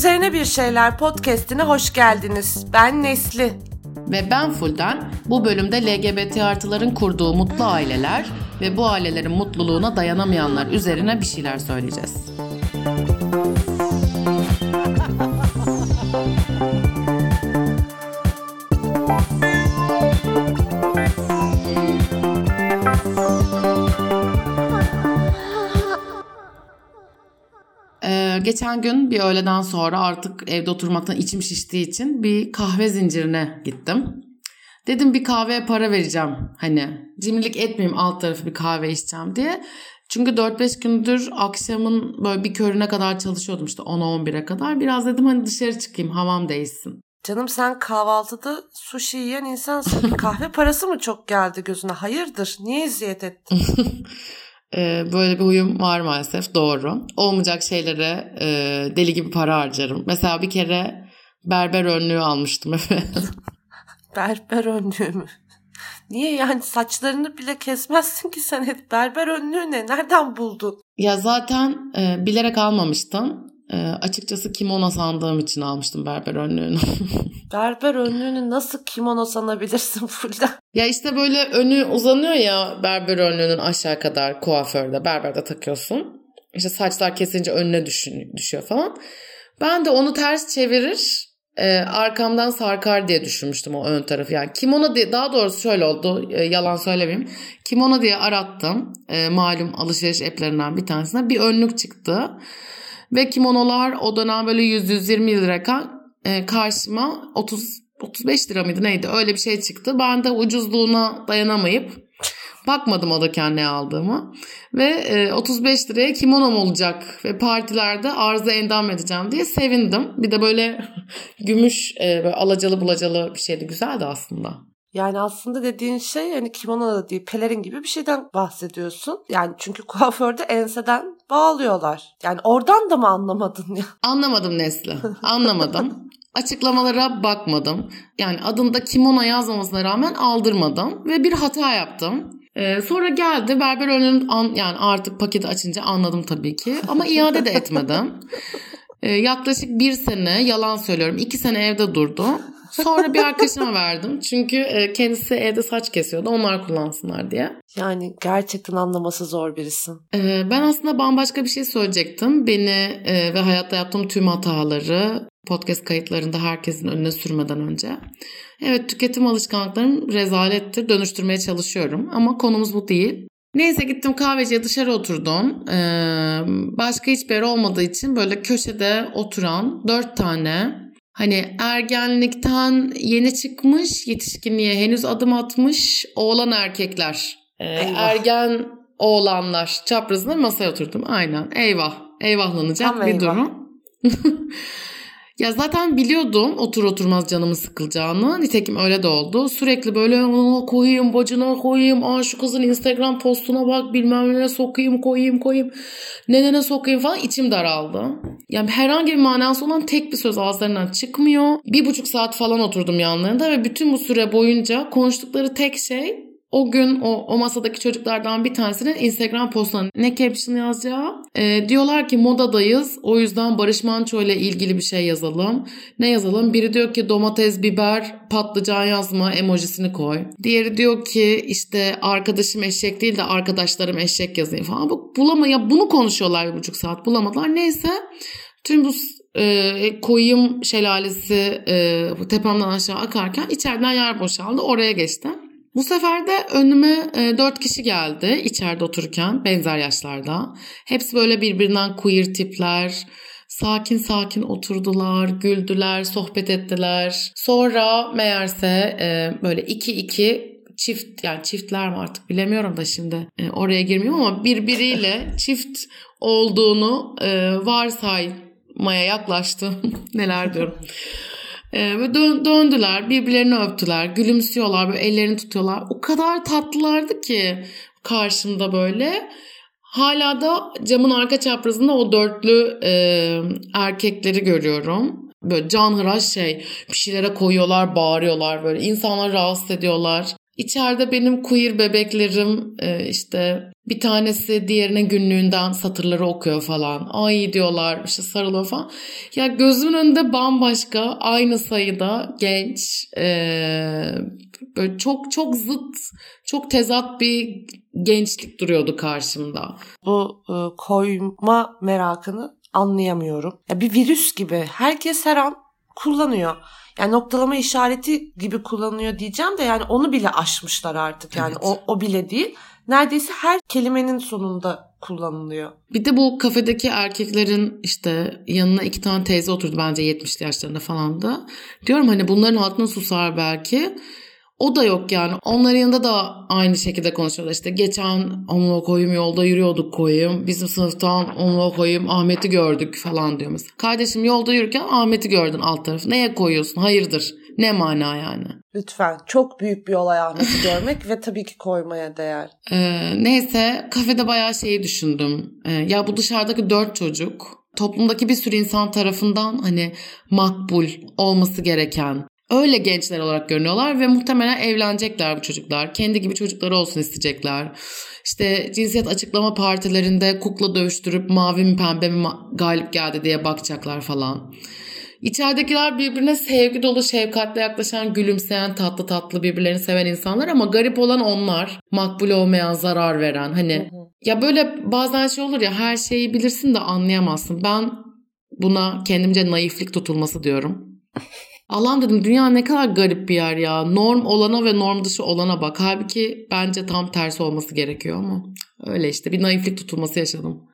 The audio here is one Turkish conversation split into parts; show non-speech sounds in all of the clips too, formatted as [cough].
Üzerine Bir Şeyler podcastine hoş geldiniz. Ben Nesli. Ve ben Fulden. Bu bölümde LGBT artıların kurduğu mutlu aileler ve bu ailelerin mutluluğuna dayanamayanlar üzerine bir şeyler söyleyeceğiz. Geçen gün bir öğleden sonra artık evde oturmaktan içim şiştiği için bir kahve zincirine gittim. Dedim bir kahveye para vereceğim hani cimrilik etmeyeyim alt tarafı bir kahve içeceğim diye. Çünkü 4-5 gündür akşamın böyle bir körüne kadar çalışıyordum işte 10'a 11'e kadar. Biraz dedim hani dışarı çıkayım havam değişsin. Canım sen kahvaltıda sushi yiyen insansın. Kahve parası mı çok geldi gözüne? Hayırdır? Niye eziyet ettin? [laughs] Ee, böyle bir huyum var maalesef doğru. Olmayacak şeylere e, deli gibi para harcarım. Mesela bir kere berber önlüğü almıştım [laughs] efendim. berber önlüğü mü? Niye yani saçlarını bile kesmezsin ki sen hep berber önlüğü ne? Nereden buldun? Ya zaten e, bilerek almamıştım. E, açıkçası kimono sandığım için almıştım berber önlüğünü. [laughs] berber önlüğünü nasıl kimono sanabilirsin [laughs] Fulda? Ya işte böyle önü uzanıyor ya berber önlüğünün aşağı kadar kuaförde, berberde takıyorsun. İşte saçlar kesince önüne düşün, düşüyor falan. Ben de onu ters çevirir e, arkamdan sarkar diye düşünmüştüm o ön tarafı. Yani kimono diye daha doğrusu şöyle oldu e, yalan söylemeyeyim. Kimono diye arattım e, malum alışveriş app'lerinden bir tanesine bir önlük çıktı. Ve kimonolar o dönem böyle 100-120 lira e, karşıma 30 35 lira mıydı neydi öyle bir şey çıktı. Ben de ucuzluğuna dayanamayıp bakmadım alırken ne aldığımı. Ve e, 35 liraya kimonom olacak ve partilerde arıza endam edeceğim diye sevindim. Bir de böyle [laughs] gümüş e, böyle alacalı bulacalı bir şeydi güzeldi aslında. Yani aslında dediğin şey yani kimono da değil pelerin gibi bir şeyden bahsediyorsun. Yani çünkü [laughs] kuaförde enseden bağlıyorlar. Yani oradan da mı anlamadın ya? Anlamadım Nesli. Anlamadım. [laughs] Açıklamalara bakmadım. Yani adında kimono yazmamasına rağmen aldırmadım ve bir hata yaptım. Ee, sonra geldi berber önüm an, yani artık paketi açınca anladım tabii ki ama iade de [laughs] etmedim. Ee, yaklaşık bir sene yalan söylüyorum iki sene evde durdu. Sonra bir arkadaşıma verdim. Çünkü e, kendisi evde saç kesiyordu. Onlar kullansınlar diye. Yani gerçekten anlaması zor birisin. Ee, ben aslında bambaşka bir şey söyleyecektim. Beni e, ve hayatta yaptığım tüm hataları podcast kayıtlarında herkesin önüne sürmeden önce. Evet tüketim alışkanlıklarım rezalettir. Dönüştürmeye çalışıyorum. Ama konumuz bu değil. Neyse gittim kahveciye dışarı oturdum. Ee, başka hiçbir yer olmadığı için böyle köşede oturan dört tane Hani ergenlikten yeni çıkmış, yetişkinliğe henüz adım atmış oğlan erkekler. Ee, ergen oğlanlar çaprazında masaya oturdum. Aynen. Eyvah. Eyvahlanacak Tam bir eyvah. durum. [laughs] Ya zaten biliyordum otur oturmaz canımı sıkılacağını. Nitekim öyle de oldu. Sürekli böyle koyayım bacına koyayım. Aa şu kızın Instagram postuna bak bilmem ne sokayım koyayım koyayım. Ne ne sokayım falan içim daraldı. Yani herhangi bir manası olan tek bir söz ağızlarından çıkmıyor. Bir buçuk saat falan oturdum yanlarında ve bütün bu süre boyunca konuştukları tek şey o gün o, o masadaki çocuklardan bir tanesinin Instagram postuna ne caption yazacağı. E, diyorlar ki modadayız o yüzden Barış Manço ile ilgili bir şey yazalım. Ne yazalım? Biri diyor ki domates, biber, patlıcan yazma emojisini koy. Diğeri diyor ki işte arkadaşım eşek değil de arkadaşlarım eşek yazayım falan. Bu, bulama ya bunu konuşuyorlar bir buçuk saat bulamadılar. Neyse tüm bu e, koyum şelalesi e, tepemden aşağı akarken içeriden yer boşaldı oraya geçtim. Bu sefer de önüme e, 4 kişi geldi içeride otururken benzer yaşlarda. Hepsi böyle birbirinden queer tipler. Sakin sakin oturdular, güldüler, sohbet ettiler. Sonra meğerse e, böyle iki iki çift yani çiftler mi artık bilemiyorum da şimdi e, oraya girmiyorum ama birbiriyle [laughs] çift olduğunu e, varsaymaya yaklaştım. [laughs] Neler diyorum. Ee, ve dön, döndüler, birbirlerini öptüler, gülümsüyorlar, böyle ellerini tutuyorlar. O kadar tatlılardı ki karşımda böyle. Hala da camın arka çaprazında o dörtlü e, erkekleri görüyorum. Böyle canhıraş şey bir şeylere koyuyorlar, bağırıyorlar böyle. insanları rahatsız ediyorlar. İçeride benim queer bebeklerim e, işte bir tanesi diğerine günlüğünden satırları okuyor falan. Ay diyorlar işte sarılıyor falan. Ya gözümün önünde bambaşka aynı sayıda genç ee, böyle çok çok zıt çok tezat bir gençlik duruyordu karşımda. Bu e, koyma merakını anlayamıyorum. Ya bir virüs gibi herkes her an kullanıyor. Yani noktalama işareti gibi kullanıyor diyeceğim de yani onu bile aşmışlar artık. Yani evet. o, o bile değil. Neredeyse her kelimenin sonunda kullanılıyor. Bir de bu kafedeki erkeklerin işte yanına iki tane teyze oturdu bence 70'li yaşlarında falan da. Diyorum hani bunların altına susar belki. O da yok yani. Onların yanında da aynı şekilde konuşuyorlar. İşte geçen onunla koyum yolda yürüyorduk koyum. Bizim sınıftan onunla koyum Ahmet'i gördük falan diyor mesela. Kardeşim yolda yürürken Ahmet'i gördün alt tarafı. Neye koyuyorsun? Hayırdır? Ne mana yani? Lütfen. Çok büyük bir olay Ahmet'i görmek ve tabii ki koymaya değer. Ee, neyse kafede bayağı şeyi düşündüm. Ee, ya bu dışarıdaki dört çocuk toplumdaki bir sürü insan tarafından hani makbul olması gereken öyle gençler olarak görünüyorlar ve muhtemelen evlenecekler bu çocuklar. Kendi gibi çocukları olsun isteyecekler. İşte cinsiyet açıklama partilerinde kukla dövüştürüp mavi mi pembe mi galip geldi diye bakacaklar falan. İçeridekiler birbirine sevgi dolu, şefkatle yaklaşan, gülümseyen, tatlı tatlı birbirlerini seven insanlar ama garip olan onlar. Makbul olmayan, zarar veren. Hani hı hı. ya böyle bazen şey olur ya her şeyi bilirsin de anlayamazsın. Ben buna kendimce naiflik tutulması diyorum. [laughs] Allah'ım dedim dünya ne kadar garip bir yer ya. Norm olana ve norm dışı olana bak. Halbuki bence tam tersi olması gerekiyor ama öyle işte bir naiflik tutulması yaşadım.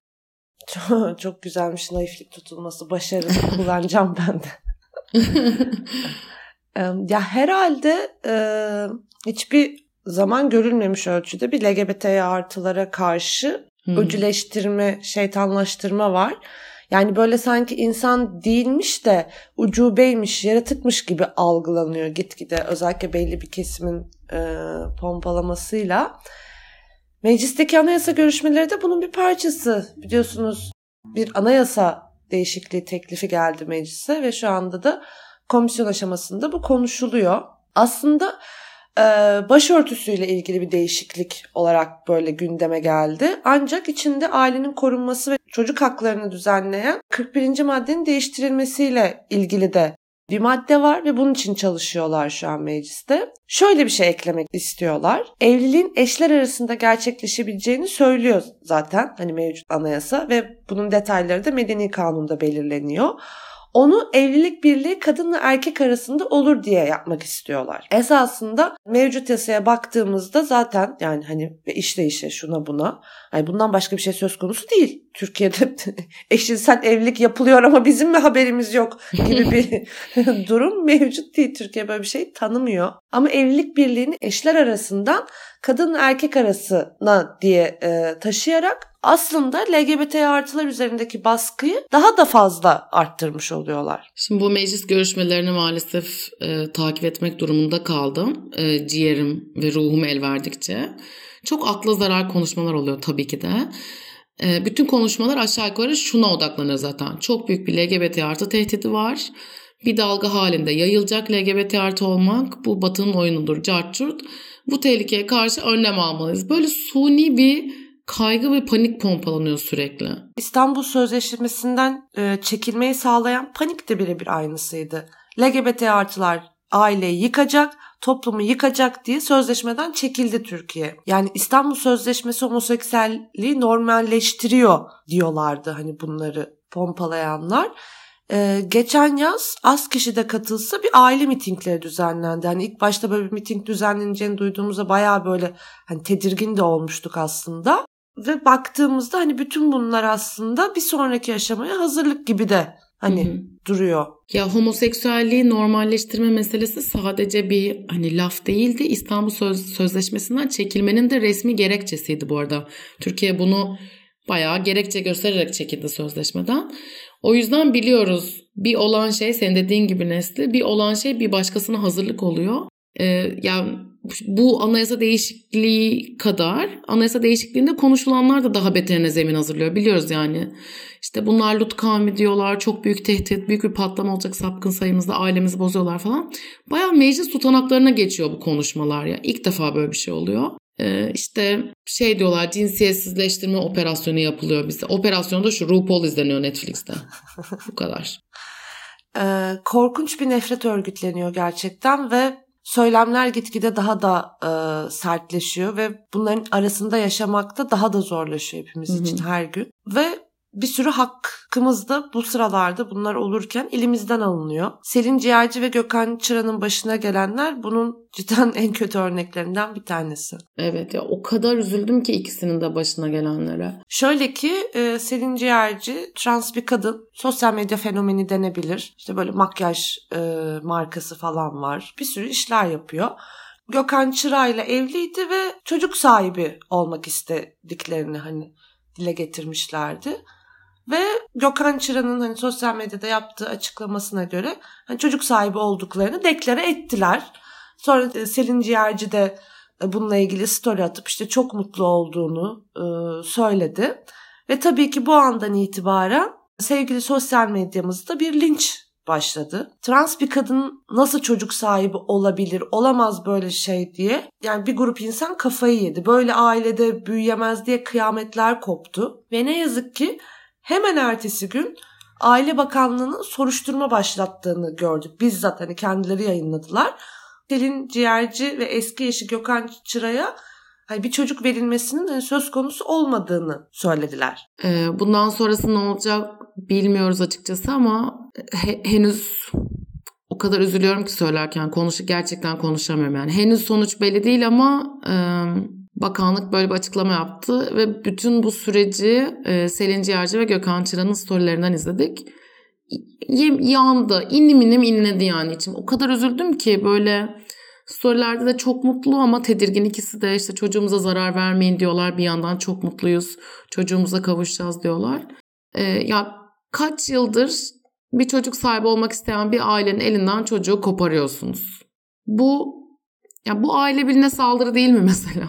Çok, güzelmiş naiflik tutulması. Başarılı [laughs] kullanacağım ben de. [laughs] ya herhalde e, hiçbir zaman görülmemiş ölçüde bir LGBT artılara karşı hmm. öcüleştirme, şeytanlaştırma var. Yani böyle sanki insan değilmiş de ucubeymiş, yaratıkmış gibi algılanıyor gitgide. Özellikle belli bir kesimin e, pompalamasıyla. Meclisteki anayasa görüşmeleri de bunun bir parçası. Biliyorsunuz bir anayasa değişikliği teklifi geldi meclise ve şu anda da komisyon aşamasında bu konuşuluyor. Aslında e, başörtüsüyle ilgili bir değişiklik olarak böyle gündeme geldi. Ancak içinde ailenin korunması ve çocuk haklarını düzenleyen 41. maddenin değiştirilmesiyle ilgili de bir madde var ve bunun için çalışıyorlar şu an mecliste. Şöyle bir şey eklemek istiyorlar. Evliliğin eşler arasında gerçekleşebileceğini söylüyor zaten hani mevcut anayasa ve bunun detayları da medeni kanunda belirleniyor onu evlilik birliği kadınla erkek arasında olur diye yapmak istiyorlar. Esasında mevcut yasaya baktığımızda zaten yani hani işleyişe şuna buna hani bundan başka bir şey söz konusu değil. Türkiye'de [laughs] eşcinsel evlilik yapılıyor ama bizim mi haberimiz yok gibi bir [laughs] durum mevcut değil. Türkiye böyle bir şey tanımıyor. Ama evlilik birliğini eşler arasından kadın erkek arasına diye e, taşıyarak aslında LGBT artılar üzerindeki baskıyı daha da fazla arttırmış oluyorlar. Şimdi bu meclis görüşmelerini maalesef e, takip etmek durumunda kaldım. E, ciğerim ve ruhum el verdikçe. Çok akla zarar konuşmalar oluyor tabii ki de. E, bütün konuşmalar aşağı yukarı şuna odaklanıyor zaten. Çok büyük bir LGBT artı tehdidi var. Bir dalga halinde yayılacak LGBT artı olmak bu batının oyunudur. Cartçurt. Bu tehlikeye karşı önlem almalıyız. Böyle suni bir kaygı ve panik pompalanıyor sürekli. İstanbul Sözleşmesi'nden e, çekilmeyi sağlayan panik de birebir aynısıydı. LGBT artılar aileyi yıkacak, toplumu yıkacak diye sözleşmeden çekildi Türkiye. Yani İstanbul Sözleşmesi homoseksüelliği normalleştiriyor diyorlardı hani bunları pompalayanlar. Ee, geçen yaz az kişi de katılsa bir aile mitingleri düzenlendi. Hani ilk başta böyle bir miting düzenleneceğini duyduğumuzda bayağı böyle hani tedirgin de olmuştuk aslında. Ve baktığımızda hani bütün bunlar aslında bir sonraki aşamaya hazırlık gibi de hani hı hı. duruyor. Ya homoseksüelliği normalleştirme meselesi sadece bir hani laf değildi. İstanbul Söz Sözleşmesi'nden çekilmenin de resmi gerekçesiydi bu arada. Türkiye bunu bayağı gerekçe göstererek çekildi sözleşmeden. O yüzden biliyoruz bir olan şey senin dediğin gibi Nesli bir olan şey bir başkasına hazırlık oluyor. Ee, yani bu anayasa değişikliği kadar anayasa değişikliğinde konuşulanlar da daha beterine zemin hazırlıyor. Biliyoruz yani. İşte bunlar Lut kavmi diyorlar. Çok büyük tehdit, büyük bir patlama olacak sapkın sayımızda ailemizi bozuyorlar falan. Bayağı meclis tutanaklarına geçiyor bu konuşmalar ya. İlk defa böyle bir şey oluyor. Ee, işte şey diyorlar cinsiyetsizleştirme operasyonu yapılıyor bizde. Operasyonda şu RuPaul izleniyor Netflix'te. bu kadar. [laughs] Ee, korkunç bir nefret örgütleniyor gerçekten ve söylemler gitgide daha da e, sertleşiyor ve bunların arasında yaşamak da daha da zorlaşıyor hepimiz Hı-hı. için her gün. Ve bir sürü hakkımız da bu sıralarda bunlar olurken elimizden alınıyor. Selin Ciğerci ve Gökhan Çıra'nın başına gelenler bunun cidden en kötü örneklerinden bir tanesi. Evet ya o kadar üzüldüm ki ikisinin de başına gelenlere. Şöyle ki e, Selin Ciğerci trans bir kadın. Sosyal medya fenomeni denebilir. İşte böyle makyaj e, markası falan var. Bir sürü işler yapıyor. Gökhan Çıra ile evliydi ve çocuk sahibi olmak istediklerini hani dile getirmişlerdi. Ve Gökhan Çıra'nın hani sosyal medyada yaptığı açıklamasına göre hani çocuk sahibi olduklarını deklare ettiler. Sonra e, Selin Ciğerci de e, bununla ilgili story atıp işte çok mutlu olduğunu e, söyledi. Ve tabii ki bu andan itibaren sevgili sosyal medyamızda bir linç başladı. Trans bir kadın nasıl çocuk sahibi olabilir, olamaz böyle şey diye. Yani bir grup insan kafayı yedi. Böyle ailede büyüyemez diye kıyametler koptu. Ve ne yazık ki Hemen ertesi gün Aile Bakanlığı'nın soruşturma başlattığını gördük. Bizzat hani kendileri yayınladılar. Selin Ciğerci ve eski eşi Gökhan Çıra'ya hani bir çocuk verilmesinin hani söz konusu olmadığını söylediler. Ee, bundan sonrası ne olacak bilmiyoruz açıkçası ama he- henüz o kadar üzülüyorum ki söylerken konuşu gerçekten konuşamıyorum yani. Henüz sonuç belli değil ama e, Bakanlık böyle bir açıklama yaptı ve bütün bu süreci e, Selin Ciğerci ve Gökhan Çıra'nın storylerinden izledik. Yandı, inlim inlim inledi yani içim. O kadar üzüldüm ki böyle storylerde de çok mutlu ama tedirgin ikisi de işte çocuğumuza zarar vermeyin diyorlar. Bir yandan çok mutluyuz, çocuğumuza kavuşacağız diyorlar. E, ya kaç yıldır bir çocuk sahibi olmak isteyen bir ailenin elinden çocuğu koparıyorsunuz. Bu ya bu aile birine saldırı değil mi [laughs] mesela?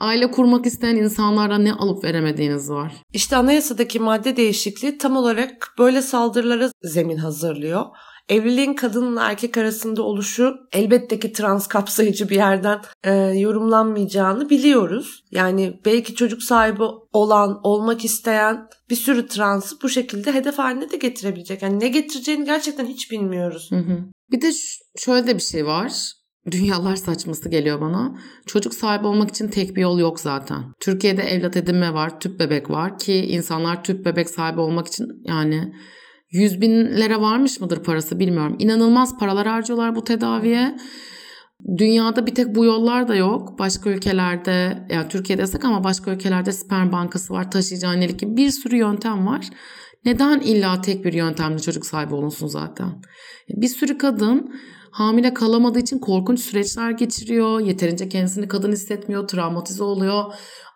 Aile kurmak isteyen insanlara ne alıp veremediğiniz var. İşte anayasadaki madde değişikliği tam olarak böyle saldırılara zemin hazırlıyor. Evliliğin kadınla erkek arasında oluşu elbette ki trans kapsayıcı bir yerden e, yorumlanmayacağını biliyoruz. Yani belki çocuk sahibi olan, olmak isteyen bir sürü transı bu şekilde hedef haline de getirebilecek. Yani ne getireceğini gerçekten hiç bilmiyoruz. Hı hı. Bir de şöyle de bir şey var dünyalar saçması geliyor bana. Çocuk sahibi olmak için tek bir yol yok zaten. Türkiye'de evlat edinme var, tüp bebek var ki insanlar tüp bebek sahibi olmak için yani yüz binlere varmış mıdır parası bilmiyorum. İnanılmaz paralar harcıyorlar bu tedaviye. Dünyada bir tek bu yollar da yok. Başka ülkelerde yani Türkiye'de yasak ama başka ülkelerde sperm bankası var, taşıyıcı annelik gibi bir sürü yöntem var. Neden illa tek bir yöntemle çocuk sahibi olunsun zaten? Bir sürü kadın hamile kalamadığı için korkunç süreçler geçiriyor. Yeterince kendisini kadın hissetmiyor, travmatize oluyor.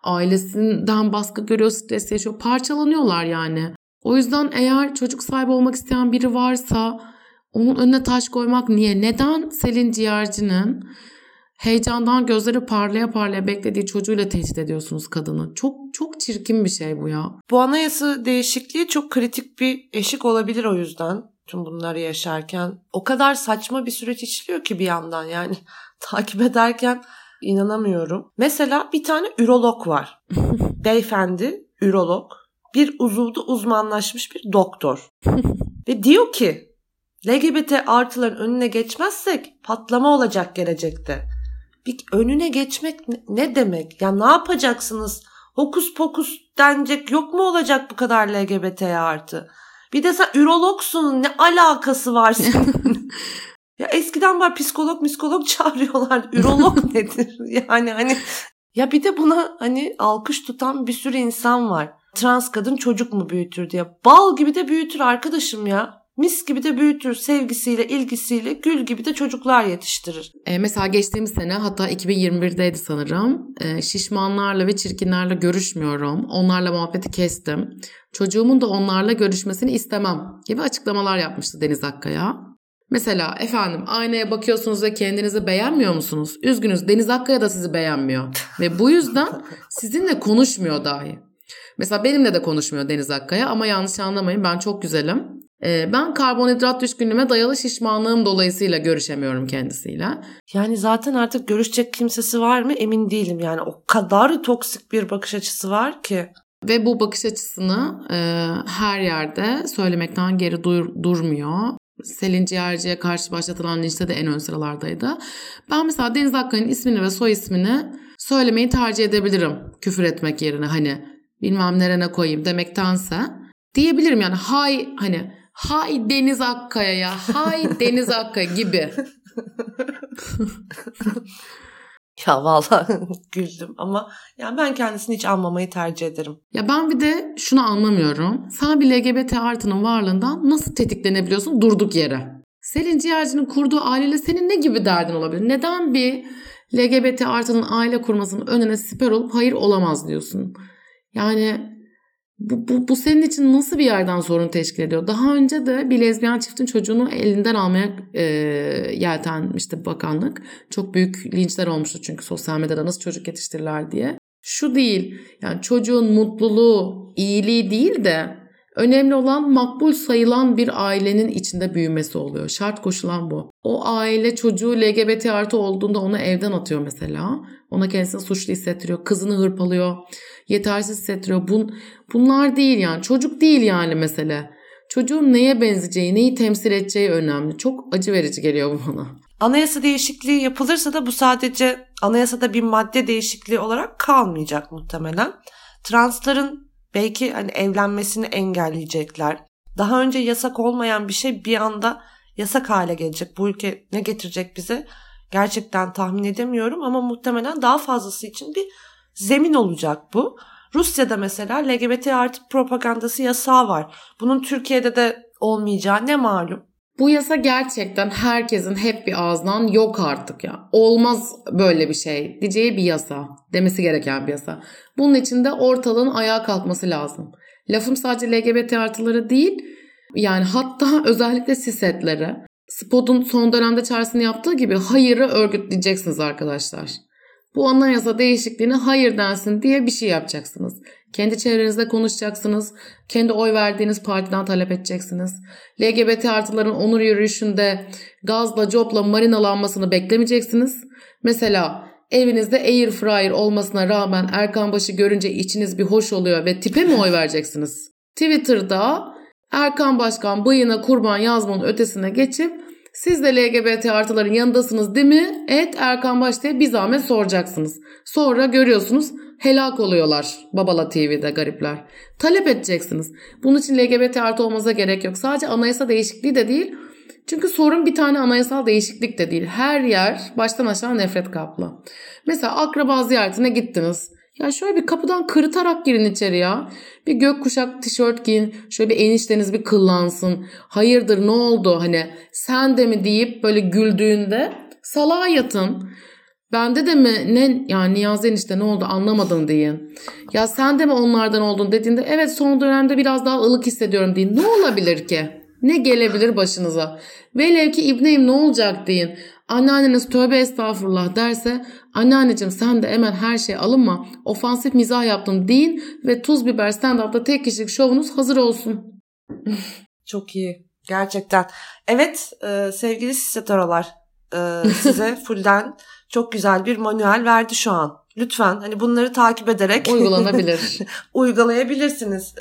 Ailesinden baskı görüyor, stres yaşıyor. Parçalanıyorlar yani. O yüzden eğer çocuk sahibi olmak isteyen biri varsa onun önüne taş koymak niye? Neden Selin Ciğerci'nin heyecandan gözleri parlaya parlaya beklediği çocuğuyla tehdit ediyorsunuz kadını? Çok çok çirkin bir şey bu ya. Bu anayasa değişikliği çok kritik bir eşik olabilir o yüzden tüm bunları yaşarken o kadar saçma bir süreç işliyor ki bir yandan yani [laughs] takip ederken inanamıyorum. Mesela bir tane ürolog var. [laughs] Beyefendi ürolog. Bir uzuvda uzmanlaşmış bir doktor. [laughs] Ve diyor ki LGBT artıların önüne geçmezsek patlama olacak gelecekte. Bir önüne geçmek ne demek? Ya ne yapacaksınız? Hokus pokus denecek yok mu olacak bu kadar LGBT artı? Bir de sen ürologsun ne alakası var senin? [laughs] ya eskiden var psikolog psikolog [laughs] çağırıyorlar. Ürolog [laughs] nedir? Yani hani ya bir de buna hani alkış tutan bir sürü insan var. Trans kadın çocuk mu büyütür diye. Bal gibi de büyütür arkadaşım ya. Mis gibi de büyütür sevgisiyle, ilgisiyle, gül gibi de çocuklar yetiştirir. E, mesela geçtiğimiz sene hatta 2021'deydi sanırım. E, şişmanlarla ve çirkinlerle görüşmüyorum. Onlarla muhabbeti kestim. Çocuğumun da onlarla görüşmesini istemem gibi açıklamalar yapmıştı Deniz Akkaya. Mesela efendim aynaya bakıyorsunuz ve kendinizi beğenmiyor musunuz? Üzgünüz Deniz Akkaya da sizi beğenmiyor. [laughs] ve bu yüzden sizinle konuşmuyor dahi. Mesela benimle de konuşmuyor Deniz Akkaya ama yanlış anlamayın ben çok güzelim. Ee, ben karbonhidrat düşkünlüğüme dayalı şişmanlığım dolayısıyla görüşemiyorum kendisiyle. Yani zaten artık görüşecek kimsesi var mı emin değilim. Yani o kadar toksik bir bakış açısı var ki. Ve bu bakış açısını e, her yerde söylemekten geri dur, durmuyor. Selin Ciğerci'ye karşı başlatılan linçte de en ön sıralardaydı. Ben mesela Deniz Akkaya'nın ismini ve soy ismini söylemeyi tercih edebilirim. Küfür etmek yerine hani bilmem nerene koyayım demektense. Diyebilirim yani hay hani hay Deniz Akkaya'ya hay Deniz Akkaya [laughs] gibi. [laughs] Ya vallahi [laughs] güldüm ama yani ben kendisini hiç anmamayı tercih ederim. Ya ben bir de şunu anlamıyorum. Sen bir LGBT artının varlığından nasıl tetiklenebiliyorsun durduk yere? Selin Ciğerci'nin kurduğu aileyle senin ne gibi derdin olabilir? Neden bir LGBT artının aile kurmasının önüne siper olup hayır olamaz diyorsun? Yani bu, bu, bu senin için nasıl bir yerden sorun teşkil ediyor? Daha önce de bir lezbiyen çiftin çocuğunu elinden almaya e, yeltenmişti bakanlık. Çok büyük linçler olmuştu çünkü sosyal medyada nasıl çocuk yetiştirirler diye. Şu değil yani çocuğun mutluluğu, iyiliği değil de önemli olan makbul sayılan bir ailenin içinde büyümesi oluyor. Şart koşulan bu. O aile çocuğu LGBT artı olduğunda onu evden atıyor mesela. Ona kendisini suçlu hissettiriyor. Kızını hırpalıyor yetersiz hissettiriyor. Bun, bunlar değil yani. Çocuk değil yani mesele. Çocuğun neye benzeyeceği, neyi temsil edeceği önemli. Çok acı verici geliyor bu bana. Anayasa değişikliği yapılırsa da bu sadece anayasada bir madde değişikliği olarak kalmayacak muhtemelen. Transların belki hani evlenmesini engelleyecekler. Daha önce yasak olmayan bir şey bir anda yasak hale gelecek. Bu ülke ne getirecek bize gerçekten tahmin edemiyorum ama muhtemelen daha fazlası için bir zemin olacak bu. Rusya'da mesela LGBT artı propagandası yasağı var. Bunun Türkiye'de de olmayacağı ne malum. Bu yasa gerçekten herkesin hep bir ağzından yok artık ya. Olmaz böyle bir şey diyeceği bir yasa. Demesi gereken bir yasa. Bunun için de ortalığın ayağa kalkması lazım. Lafım sadece LGBT artıları değil. Yani hatta [laughs] özellikle sisetlere. Spot'un son dönemde çağrısını yaptığı gibi hayırı örgütleyeceksiniz arkadaşlar. Bu anayasa değişikliğine hayır densin diye bir şey yapacaksınız. Kendi çevrenizde konuşacaksınız. Kendi oy verdiğiniz partiden talep edeceksiniz. LGBT artıların onur yürüyüşünde gazla, copla marinalanmasını beklemeyeceksiniz. Mesela evinizde air fryer olmasına rağmen Erkan Baş'ı görünce içiniz bir hoş oluyor ve tipe mi oy vereceksiniz? Twitter'da Erkan Başkan bıyığına kurban yazmanın ötesine geçip siz de LGBT artıların yanındasınız değil mi? Et Erkan Baş diye bir zahmet soracaksınız. Sonra görüyorsunuz helak oluyorlar Babala TV'de garipler. Talep edeceksiniz. Bunun için LGBT artı olmanıza gerek yok. Sadece anayasa değişikliği de değil. Çünkü sorun bir tane anayasal değişiklik de değil. Her yer baştan aşağı nefret kaplı. Mesela akraba ziyaretine gittiniz. Ya şöyle bir kapıdan kırıtarak girin içeri ya. Bir gökkuşak tişört giyin. Şöyle bir enişteniz bir kıllansın. Hayırdır ne oldu hani sen de mi deyip böyle güldüğünde salağa yatın. Bende de mi ne yani Niyazi enişte ne oldu anlamadım deyin. Ya sen de mi onlardan oldun dediğinde evet son dönemde biraz daha ılık hissediyorum deyin. Ne olabilir ki? Ne gelebilir başınıza? Velev ki İbneyim ne olacak deyin. Anneanneniz tövbe estağfurullah derse anneanneciğim sen de hemen her şey alınma. Ofansif mizah yaptım deyin ve tuz biber stand-up'ta tek kişilik şovunuz hazır olsun. [laughs] Çok iyi. Gerçekten. Evet e, sevgili sisetaralar e, size [laughs] fullden çok güzel bir manuel verdi şu an. Lütfen hani bunları takip ederek uygulanabilir. [laughs] uygulayabilirsiniz.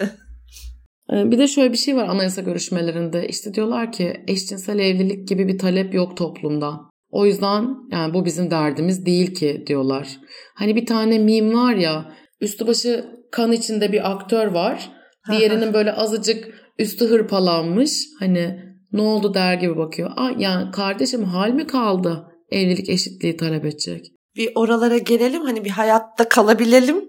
Ee, bir de şöyle bir şey var anayasa görüşmelerinde. İşte diyorlar ki eşcinsel evlilik gibi bir talep yok toplumda. O yüzden yani bu bizim derdimiz değil ki diyorlar. Hani bir tane meme var ya üstü başı kan içinde bir aktör var. Diğerinin böyle azıcık üstü hırpalanmış. Hani ne oldu der gibi bakıyor. Aa, yani kardeşim hal mi kaldı evlilik eşitliği talep edecek? Bir oralara gelelim hani bir hayatta kalabilelim.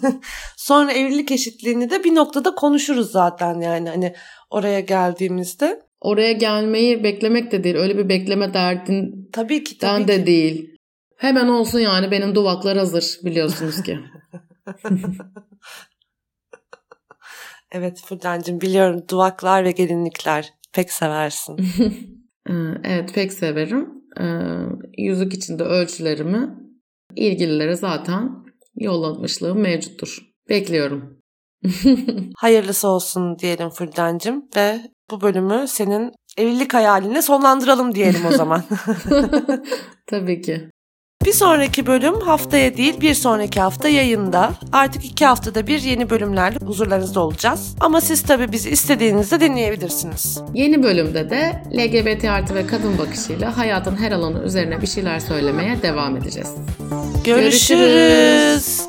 [laughs] Sonra evlilik eşitliğini de bir noktada konuşuruz zaten yani hani oraya geldiğimizde. Oraya gelmeyi beklemek de değil. Öyle bir bekleme derdin tabii ki tabii de ki. değil. Hemen olsun yani benim duvaklar hazır biliyorsunuz ki. [laughs] evet Furdancığım biliyorum duvaklar ve gelinlikler pek seversin. [laughs] Ee, Evet pek severim. Ee, yüzük içinde ölçülerimi ilgililere zaten yollamışlığım mevcuttur. Bekliyorum. [laughs] Hayırlısı olsun diyelim Fülden'cim ve bu bölümü senin evlilik hayaline sonlandıralım diyelim o zaman. [laughs] Tabii ki. Bir sonraki bölüm haftaya değil bir sonraki hafta yayında. Artık iki haftada bir yeni bölümlerle huzurlarınızda olacağız. Ama siz tabii bizi istediğinizde dinleyebilirsiniz. Yeni bölümde de LGBT artı ve kadın bakışıyla hayatın her alanı üzerine bir şeyler söylemeye devam edeceğiz. Görüşürüz. Görüşürüz.